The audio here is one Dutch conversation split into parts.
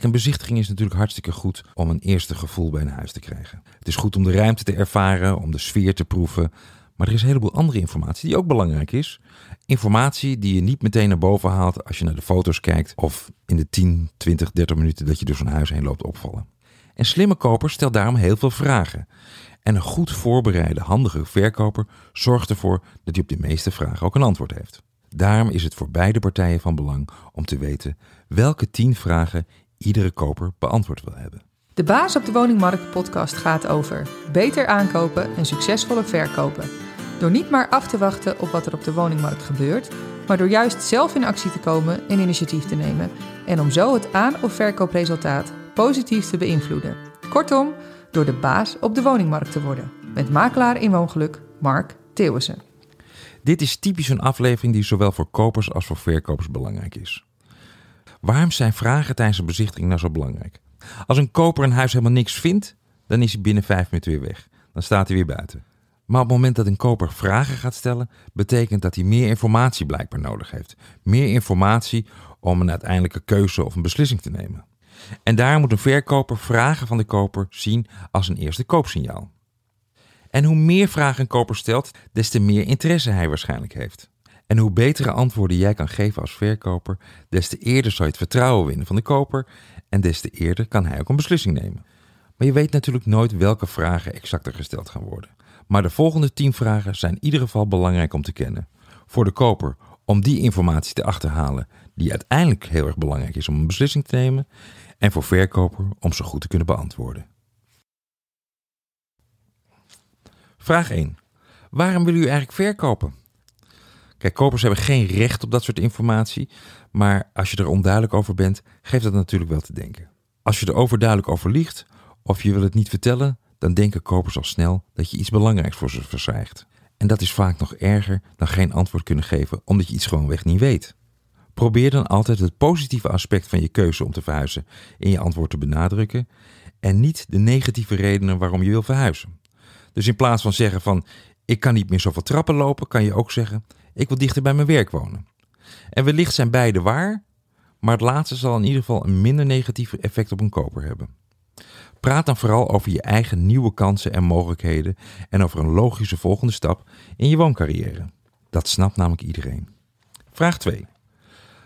Een bezichtiging is natuurlijk hartstikke goed om een eerste gevoel bij een huis te krijgen. Het is goed om de ruimte te ervaren, om de sfeer te proeven. Maar er is een heleboel andere informatie die ook belangrijk is. Informatie die je niet meteen naar boven haalt als je naar de foto's kijkt of in de 10, 20, 30 minuten dat je door zo'n huis heen loopt opvallen. En slimme koper stelt daarom heel veel vragen. En een goed voorbereide, handige verkoper zorgt ervoor dat hij op de meeste vragen ook een antwoord heeft. Daarom is het voor beide partijen van belang om te weten welke 10 vragen iedere koper beantwoord wil hebben. De Baas op de Woningmarkt podcast gaat over beter aankopen en succesvoller verkopen. Door niet maar af te wachten op wat er op de woningmarkt gebeurt, maar door juist zelf in actie te komen en initiatief te nemen en om zo het aan- of verkoopresultaat positief te beïnvloeden. Kortom, door de baas op de woningmarkt te worden. Met makelaar in woongeluk Mark Theeuwissen. Dit is typisch een aflevering die zowel voor kopers als voor verkopers belangrijk is. Waarom zijn vragen tijdens een bezichtiging nou zo belangrijk? Als een koper een huis helemaal niks vindt, dan is hij binnen vijf minuten weer weg. Dan staat hij weer buiten. Maar op het moment dat een koper vragen gaat stellen, betekent dat hij meer informatie blijkbaar nodig heeft. Meer informatie om een uiteindelijke keuze of een beslissing te nemen. En daar moet een verkoper vragen van de koper zien als een eerste koopsignaal. En hoe meer vragen een koper stelt, des te meer interesse hij waarschijnlijk heeft. En hoe betere antwoorden jij kan geven als verkoper, des te eerder zal je het vertrouwen winnen van de koper en des te eerder kan hij ook een beslissing nemen. Maar je weet natuurlijk nooit welke vragen exacter gesteld gaan worden. Maar de volgende 10 vragen zijn in ieder geval belangrijk om te kennen. Voor de koper om die informatie te achterhalen die uiteindelijk heel erg belangrijk is om een beslissing te nemen. En voor verkoper om ze goed te kunnen beantwoorden. Vraag 1. Waarom wil u eigenlijk verkopen? Kijk, kopers hebben geen recht op dat soort informatie, maar als je er onduidelijk over bent, geeft dat natuurlijk wel te denken. Als je er overduidelijk over liegt of je wil het niet vertellen, dan denken kopers al snel dat je iets belangrijks voor ze verzwijgt. En dat is vaak nog erger dan geen antwoord kunnen geven omdat je iets gewoonweg niet weet. Probeer dan altijd het positieve aspect van je keuze om te verhuizen in je antwoord te benadrukken en niet de negatieve redenen waarom je wil verhuizen. Dus in plaats van zeggen van ik kan niet meer zoveel trappen lopen, kan je ook zeggen ik wil dichter bij mijn werk wonen. En wellicht zijn beide waar, maar het laatste zal in ieder geval een minder negatief effect op een koper hebben. Praat dan vooral over je eigen nieuwe kansen en mogelijkheden en over een logische volgende stap in je wooncarrière. Dat snapt namelijk iedereen. Vraag 2.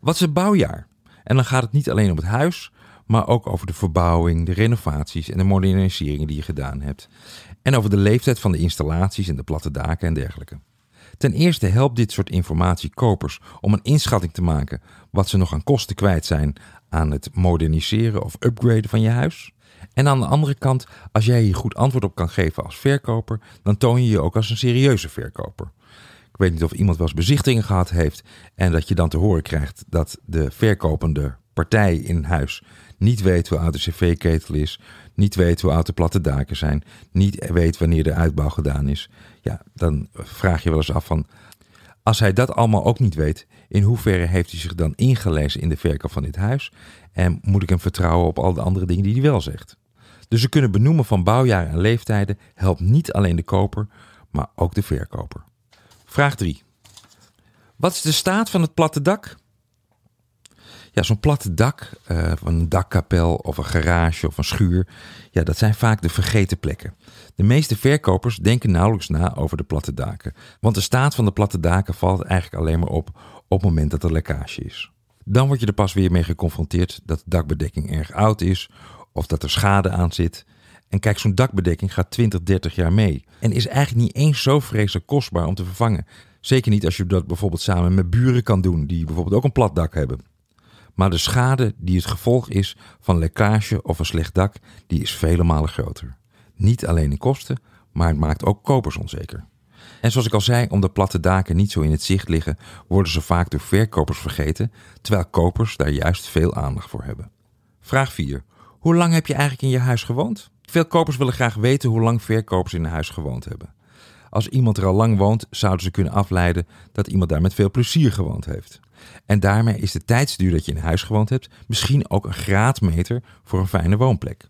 Wat is het bouwjaar? En dan gaat het niet alleen om het huis, maar ook over de verbouwing, de renovaties en de moderniseringen die je gedaan hebt. En over de leeftijd van de installaties en de platte daken en dergelijke. Ten eerste helpt dit soort informatie kopers om een inschatting te maken wat ze nog aan kosten kwijt zijn aan het moderniseren of upgraden van je huis. En aan de andere kant, als jij hier goed antwoord op kan geven als verkoper, dan toon je je ook als een serieuze verkoper. Ik weet niet of iemand wel eens bezichtingen gehad heeft en dat je dan te horen krijgt dat de verkopende partij in huis niet weet hoe oud de cv-ketel is, niet weet hoe oud de platte daken zijn, niet weet wanneer de uitbouw gedaan is. Ja, dan vraag je wel eens af van, als hij dat allemaal ook niet weet, in hoeverre heeft hij zich dan ingelezen in de verkoop van dit huis? En moet ik hem vertrouwen op al de andere dingen die hij wel zegt? Dus ze kunnen benoemen van bouwjaren en leeftijden helpt niet alleen de koper, maar ook de verkoper. Vraag 3. Wat is de staat van het platte dak? Ja, zo'n platte dak, uh, een dakkapel of een garage of een schuur, ja, dat zijn vaak de vergeten plekken. De meeste verkopers denken nauwelijks na over de platte daken, want de staat van de platte daken valt eigenlijk alleen maar op op het moment dat er lekkage is. Dan word je er pas weer mee geconfronteerd dat de dakbedekking erg oud is of dat er schade aan zit. En kijk, zo'n dakbedekking gaat 20, 30 jaar mee en is eigenlijk niet eens zo vreselijk kostbaar om te vervangen. Zeker niet als je dat bijvoorbeeld samen met buren kan doen die bijvoorbeeld ook een plat dak hebben. Maar de schade die het gevolg is van lekkage of een slecht dak, die is vele malen groter. Niet alleen in kosten, maar het maakt ook kopers onzeker. En zoals ik al zei, omdat platte daken niet zo in het zicht liggen, worden ze vaak door verkopers vergeten, terwijl kopers daar juist veel aandacht voor hebben. Vraag 4. Hoe lang heb je eigenlijk in je huis gewoond? Veel kopers willen graag weten hoe lang verkopers in een huis gewoond hebben. Als iemand er al lang woont, zouden ze kunnen afleiden dat iemand daar met veel plezier gewoond heeft. En daarmee is de tijdsduur dat je in huis gewoond hebt misschien ook een graadmeter voor een fijne woonplek.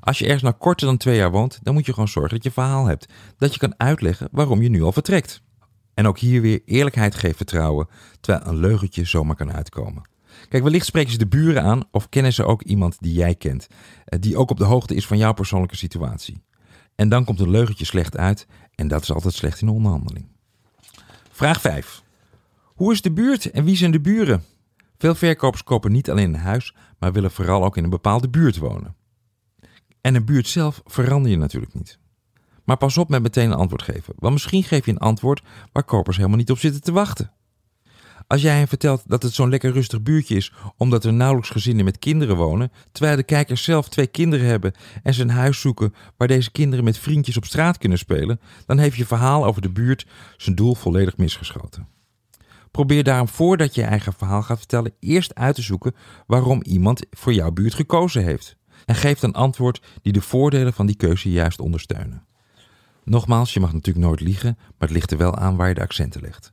Als je ergens nou korter dan twee jaar woont, dan moet je gewoon zorgen dat je verhaal hebt. Dat je kan uitleggen waarom je nu al vertrekt. En ook hier weer eerlijkheid geeft vertrouwen, terwijl een leugentje zomaar kan uitkomen. Kijk, wellicht spreken ze de buren aan of kennen ze ook iemand die jij kent, eh, die ook op de hoogte is van jouw persoonlijke situatie. En dan komt een leugentje slecht uit en dat is altijd slecht in de onderhandeling. Vraag 5. Hoe is de buurt en wie zijn de buren? Veel verkopers kopen niet alleen een huis, maar willen vooral ook in een bepaalde buurt wonen. En een buurt zelf verander je natuurlijk niet. Maar pas op met meteen een antwoord geven, want misschien geef je een antwoord waar kopers helemaal niet op zitten te wachten. Als jij hen vertelt dat het zo'n lekker rustig buurtje is omdat er nauwelijks gezinnen met kinderen wonen, terwijl de kijkers zelf twee kinderen hebben en ze een huis zoeken waar deze kinderen met vriendjes op straat kunnen spelen, dan heeft je verhaal over de buurt zijn doel volledig misgeschoten. Probeer daarom voordat je je eigen verhaal gaat vertellen eerst uit te zoeken waarom iemand voor jouw buurt gekozen heeft. En geef dan antwoord die de voordelen van die keuze juist ondersteunen. Nogmaals, je mag natuurlijk nooit liegen, maar het ligt er wel aan waar je de accenten legt.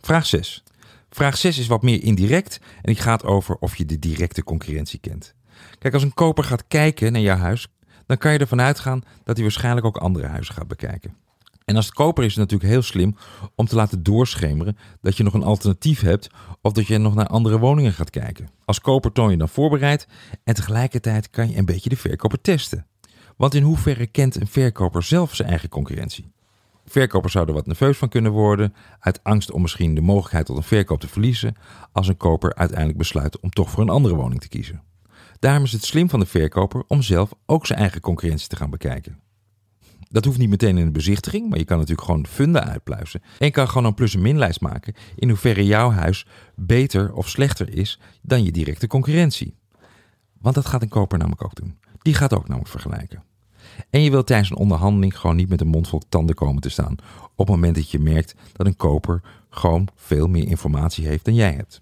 Vraag 6. Vraag 6 is wat meer indirect en die gaat over of je de directe concurrentie kent. Kijk, als een koper gaat kijken naar jouw huis, dan kan je ervan uitgaan dat hij waarschijnlijk ook andere huizen gaat bekijken. En als koper is het natuurlijk heel slim om te laten doorschemeren dat je nog een alternatief hebt of dat je nog naar andere woningen gaat kijken. Als koper toon je dan voorbereid en tegelijkertijd kan je een beetje de verkoper testen. Want in hoeverre kent een verkoper zelf zijn eigen concurrentie? Verkopers zouden wat nerveus van kunnen worden uit angst om misschien de mogelijkheid tot een verkoop te verliezen als een koper uiteindelijk besluit om toch voor een andere woning te kiezen. Daarom is het slim van de verkoper om zelf ook zijn eigen concurrentie te gaan bekijken. Dat hoeft niet meteen in de bezichtiging, maar je kan natuurlijk gewoon de funda uitpluizen. En je kan gewoon een plus- en minlijst maken in hoeverre jouw huis beter of slechter is dan je directe concurrentie. Want dat gaat een koper namelijk ook doen. Die gaat ook namelijk vergelijken. En je wilt tijdens een onderhandeling gewoon niet met een mond vol tanden komen te staan. Op het moment dat je merkt dat een koper gewoon veel meer informatie heeft dan jij hebt.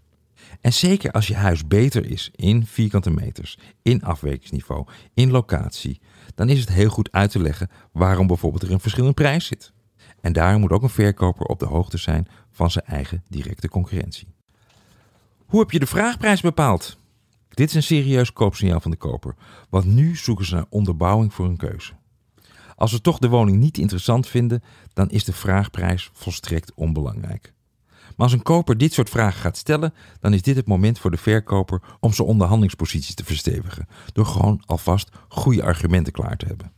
En zeker als je huis beter is in vierkante meters, in afwekingsniveau, in locatie, dan is het heel goed uit te leggen waarom bijvoorbeeld er een verschil in prijs zit. En daarom moet ook een verkoper op de hoogte zijn van zijn eigen directe concurrentie. Hoe heb je de vraagprijs bepaald? Dit is een serieus koopsignaal van de koper, want nu zoeken ze naar onderbouwing voor een keuze. Als ze toch de woning niet interessant vinden, dan is de vraagprijs volstrekt onbelangrijk. Maar als een koper dit soort vragen gaat stellen, dan is dit het moment voor de verkoper om zijn onderhandelingspositie te verstevigen, door gewoon alvast goede argumenten klaar te hebben.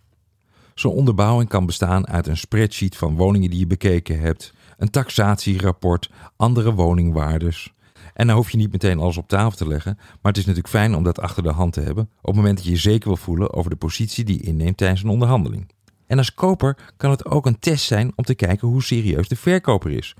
Zo'n onderbouwing kan bestaan uit een spreadsheet van woningen die je bekeken hebt, een taxatierapport, andere woningwaardes. En dan hoef je niet meteen alles op tafel te leggen, maar het is natuurlijk fijn om dat achter de hand te hebben op het moment dat je je zeker wil voelen over de positie die je inneemt tijdens een onderhandeling. En als koper kan het ook een test zijn om te kijken hoe serieus de verkoper is.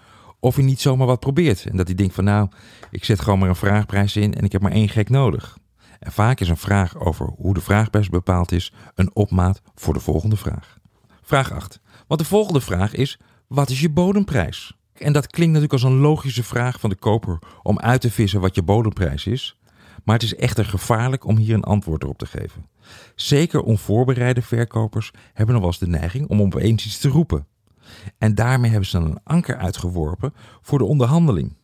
Of hij niet zomaar wat probeert en dat hij denkt van nou, ik zet gewoon maar een vraagprijs in en ik heb maar één gek nodig. En vaak is een vraag over hoe de vraagprijs bepaald is een opmaat voor de volgende vraag. Vraag 8. Want de volgende vraag is: wat is je bodemprijs? En dat klinkt natuurlijk als een logische vraag van de koper om uit te vissen wat je bodemprijs is. Maar het is echter gevaarlijk om hier een antwoord op te geven. Zeker onvoorbereide verkopers hebben nog wel eens de neiging om opeens iets te roepen. En daarmee hebben ze dan een anker uitgeworpen voor de onderhandeling.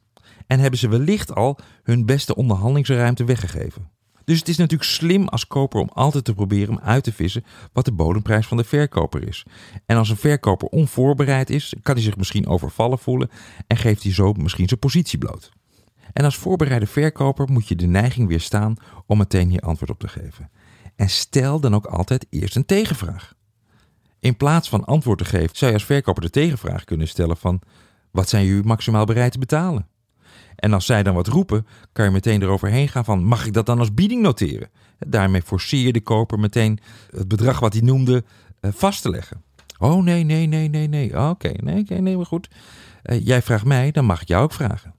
En hebben ze wellicht al hun beste onderhandelingsruimte weggegeven. Dus het is natuurlijk slim als koper om altijd te proberen om uit te vissen wat de bodemprijs van de verkoper is. En als een verkoper onvoorbereid is, kan hij zich misschien overvallen voelen en geeft hij zo misschien zijn positie bloot. En als voorbereide verkoper moet je de neiging weerstaan om meteen hier antwoord op te geven. En stel dan ook altijd eerst een tegenvraag. In plaats van antwoord te geven, zou je als verkoper de tegenvraag kunnen stellen van wat zijn jullie maximaal bereid te betalen? En als zij dan wat roepen, kan je meteen eroverheen gaan van mag ik dat dan als bieding noteren? Daarmee forceer je de koper meteen het bedrag wat hij noemde eh, vast te leggen. Oh nee, nee, nee, nee, nee. Oké, nee, nee, maar goed. Uh, jij vraagt mij, dan mag ik jou ook vragen.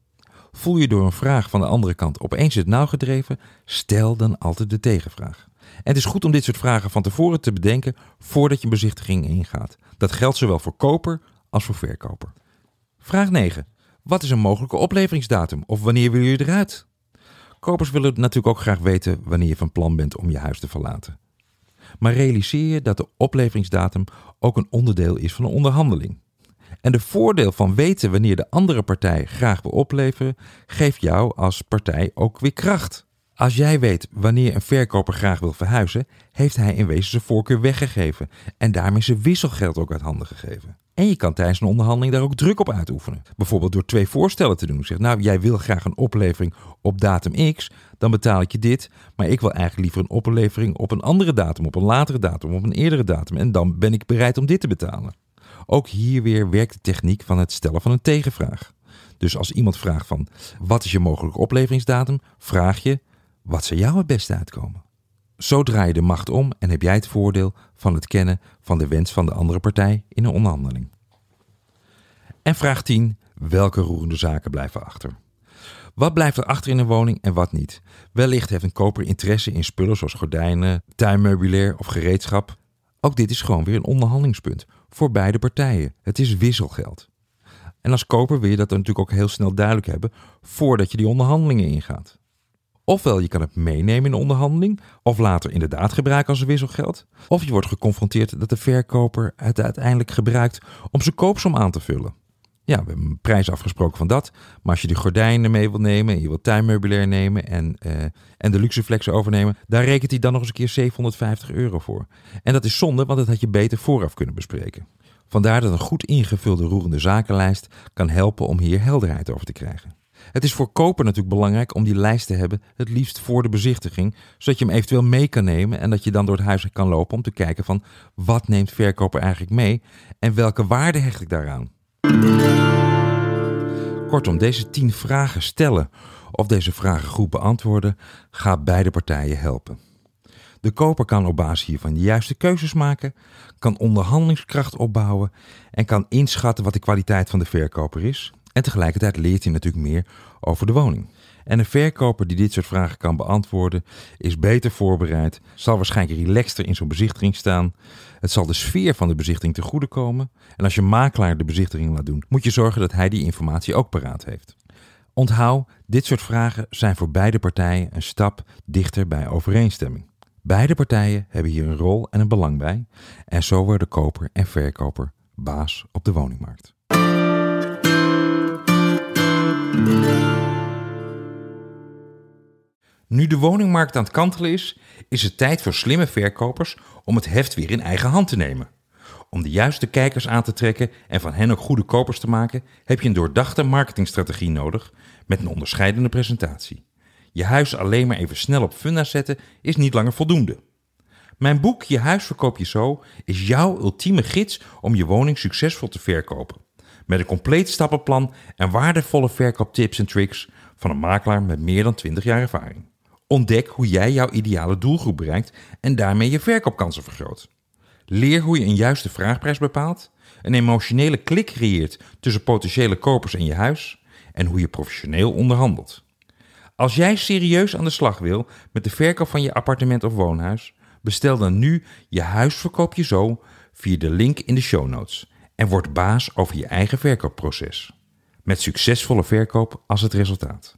Voel je door een vraag van de andere kant opeens het nauw gedreven, stel dan altijd de tegenvraag. Het is goed om dit soort vragen van tevoren te bedenken voordat je bezichtiging ingaat. Dat geldt zowel voor koper als voor verkoper. Vraag 9. Wat is een mogelijke opleveringsdatum of wanneer wil je eruit? Kopers willen natuurlijk ook graag weten wanneer je van plan bent om je huis te verlaten. Maar realiseer je dat de opleveringsdatum ook een onderdeel is van een onderhandeling. En de voordeel van weten wanneer de andere partij graag wil opleveren, geeft jou als partij ook weer kracht. Als jij weet wanneer een verkoper graag wil verhuizen, heeft hij in wezen zijn voorkeur weggegeven en daarmee zijn wisselgeld ook uit handen gegeven. En je kan tijdens een onderhandeling daar ook druk op uitoefenen. Bijvoorbeeld door twee voorstellen te doen. Zeg, nou, jij wil graag een oplevering op datum X, dan betaal ik je dit. Maar ik wil eigenlijk liever een oplevering op een andere datum, op een latere datum, op een eerdere datum. En dan ben ik bereid om dit te betalen. Ook hier weer werkt de techniek van het stellen van een tegenvraag. Dus als iemand vraagt van wat is je mogelijke opleveringsdatum, vraag je wat zou jou het beste uitkomen. Zo draai je de macht om en heb jij het voordeel van het kennen van de wens van de andere partij in een onderhandeling. En vraag 10. Welke roerende zaken blijven achter? Wat blijft er achter in een woning en wat niet? Wellicht heeft een koper interesse in spullen zoals gordijnen, tuinmeubilair of gereedschap. Ook dit is gewoon weer een onderhandelingspunt voor beide partijen. Het is wisselgeld. En als koper wil je dat natuurlijk ook heel snel duidelijk hebben voordat je die onderhandelingen ingaat. Ofwel je kan het meenemen in de onderhandeling, of later inderdaad gebruiken als wisselgeld. Of je wordt geconfronteerd dat de verkoper het uiteindelijk gebruikt om zijn koopsom aan te vullen. Ja, we hebben een prijs afgesproken van dat. Maar als je die gordijnen mee wil nemen, en je wilt tuinmeubilair nemen en, uh, en de luxeflex overnemen, daar rekent hij dan nog eens een keer 750 euro voor. En dat is zonde, want dat had je beter vooraf kunnen bespreken. Vandaar dat een goed ingevulde roerende zakenlijst kan helpen om hier helderheid over te krijgen. Het is voor koper natuurlijk belangrijk om die lijst te hebben, het liefst voor de bezichtiging, zodat je hem eventueel mee kan nemen en dat je dan door het huis kan lopen om te kijken van wat neemt verkoper eigenlijk mee en welke waarde hecht ik daaraan. Kortom, deze tien vragen stellen of deze vragen goed beantwoorden gaat beide partijen helpen. De koper kan op basis hiervan de juiste keuzes maken, kan onderhandelingskracht opbouwen en kan inschatten wat de kwaliteit van de verkoper is. En tegelijkertijd leert hij natuurlijk meer over de woning. En een verkoper die dit soort vragen kan beantwoorden, is beter voorbereid, zal waarschijnlijk relaxter in zo'n bezichtiging staan. Het zal de sfeer van de bezichtiging te goede komen. En als je makelaar de bezichtiging laat doen, moet je zorgen dat hij die informatie ook paraat heeft. Onthoud, dit soort vragen zijn voor beide partijen een stap dichter bij overeenstemming. Beide partijen hebben hier een rol en een belang bij. En zo worden koper en verkoper baas op de woningmarkt. Nu de woningmarkt aan het kantelen is, is het tijd voor slimme verkopers om het heft weer in eigen hand te nemen. Om de juiste kijkers aan te trekken en van hen ook goede kopers te maken, heb je een doordachte marketingstrategie nodig met een onderscheidende presentatie. Je huis alleen maar even snel op funda zetten is niet langer voldoende. Mijn boek Je huis verkoop je zo is jouw ultieme gids om je woning succesvol te verkopen. Met een compleet stappenplan en waardevolle verkooptips en tricks van een makelaar met meer dan 20 jaar ervaring. Ontdek hoe jij jouw ideale doelgroep bereikt en daarmee je verkoopkansen vergroot. Leer hoe je een juiste vraagprijs bepaalt, een emotionele klik creëert tussen potentiële kopers en je huis en hoe je professioneel onderhandelt. Als jij serieus aan de slag wil met de verkoop van je appartement of woonhuis, bestel dan nu je huisverkoop je zo via de link in de show notes en word baas over je eigen verkoopproces. Met succesvolle verkoop als het resultaat.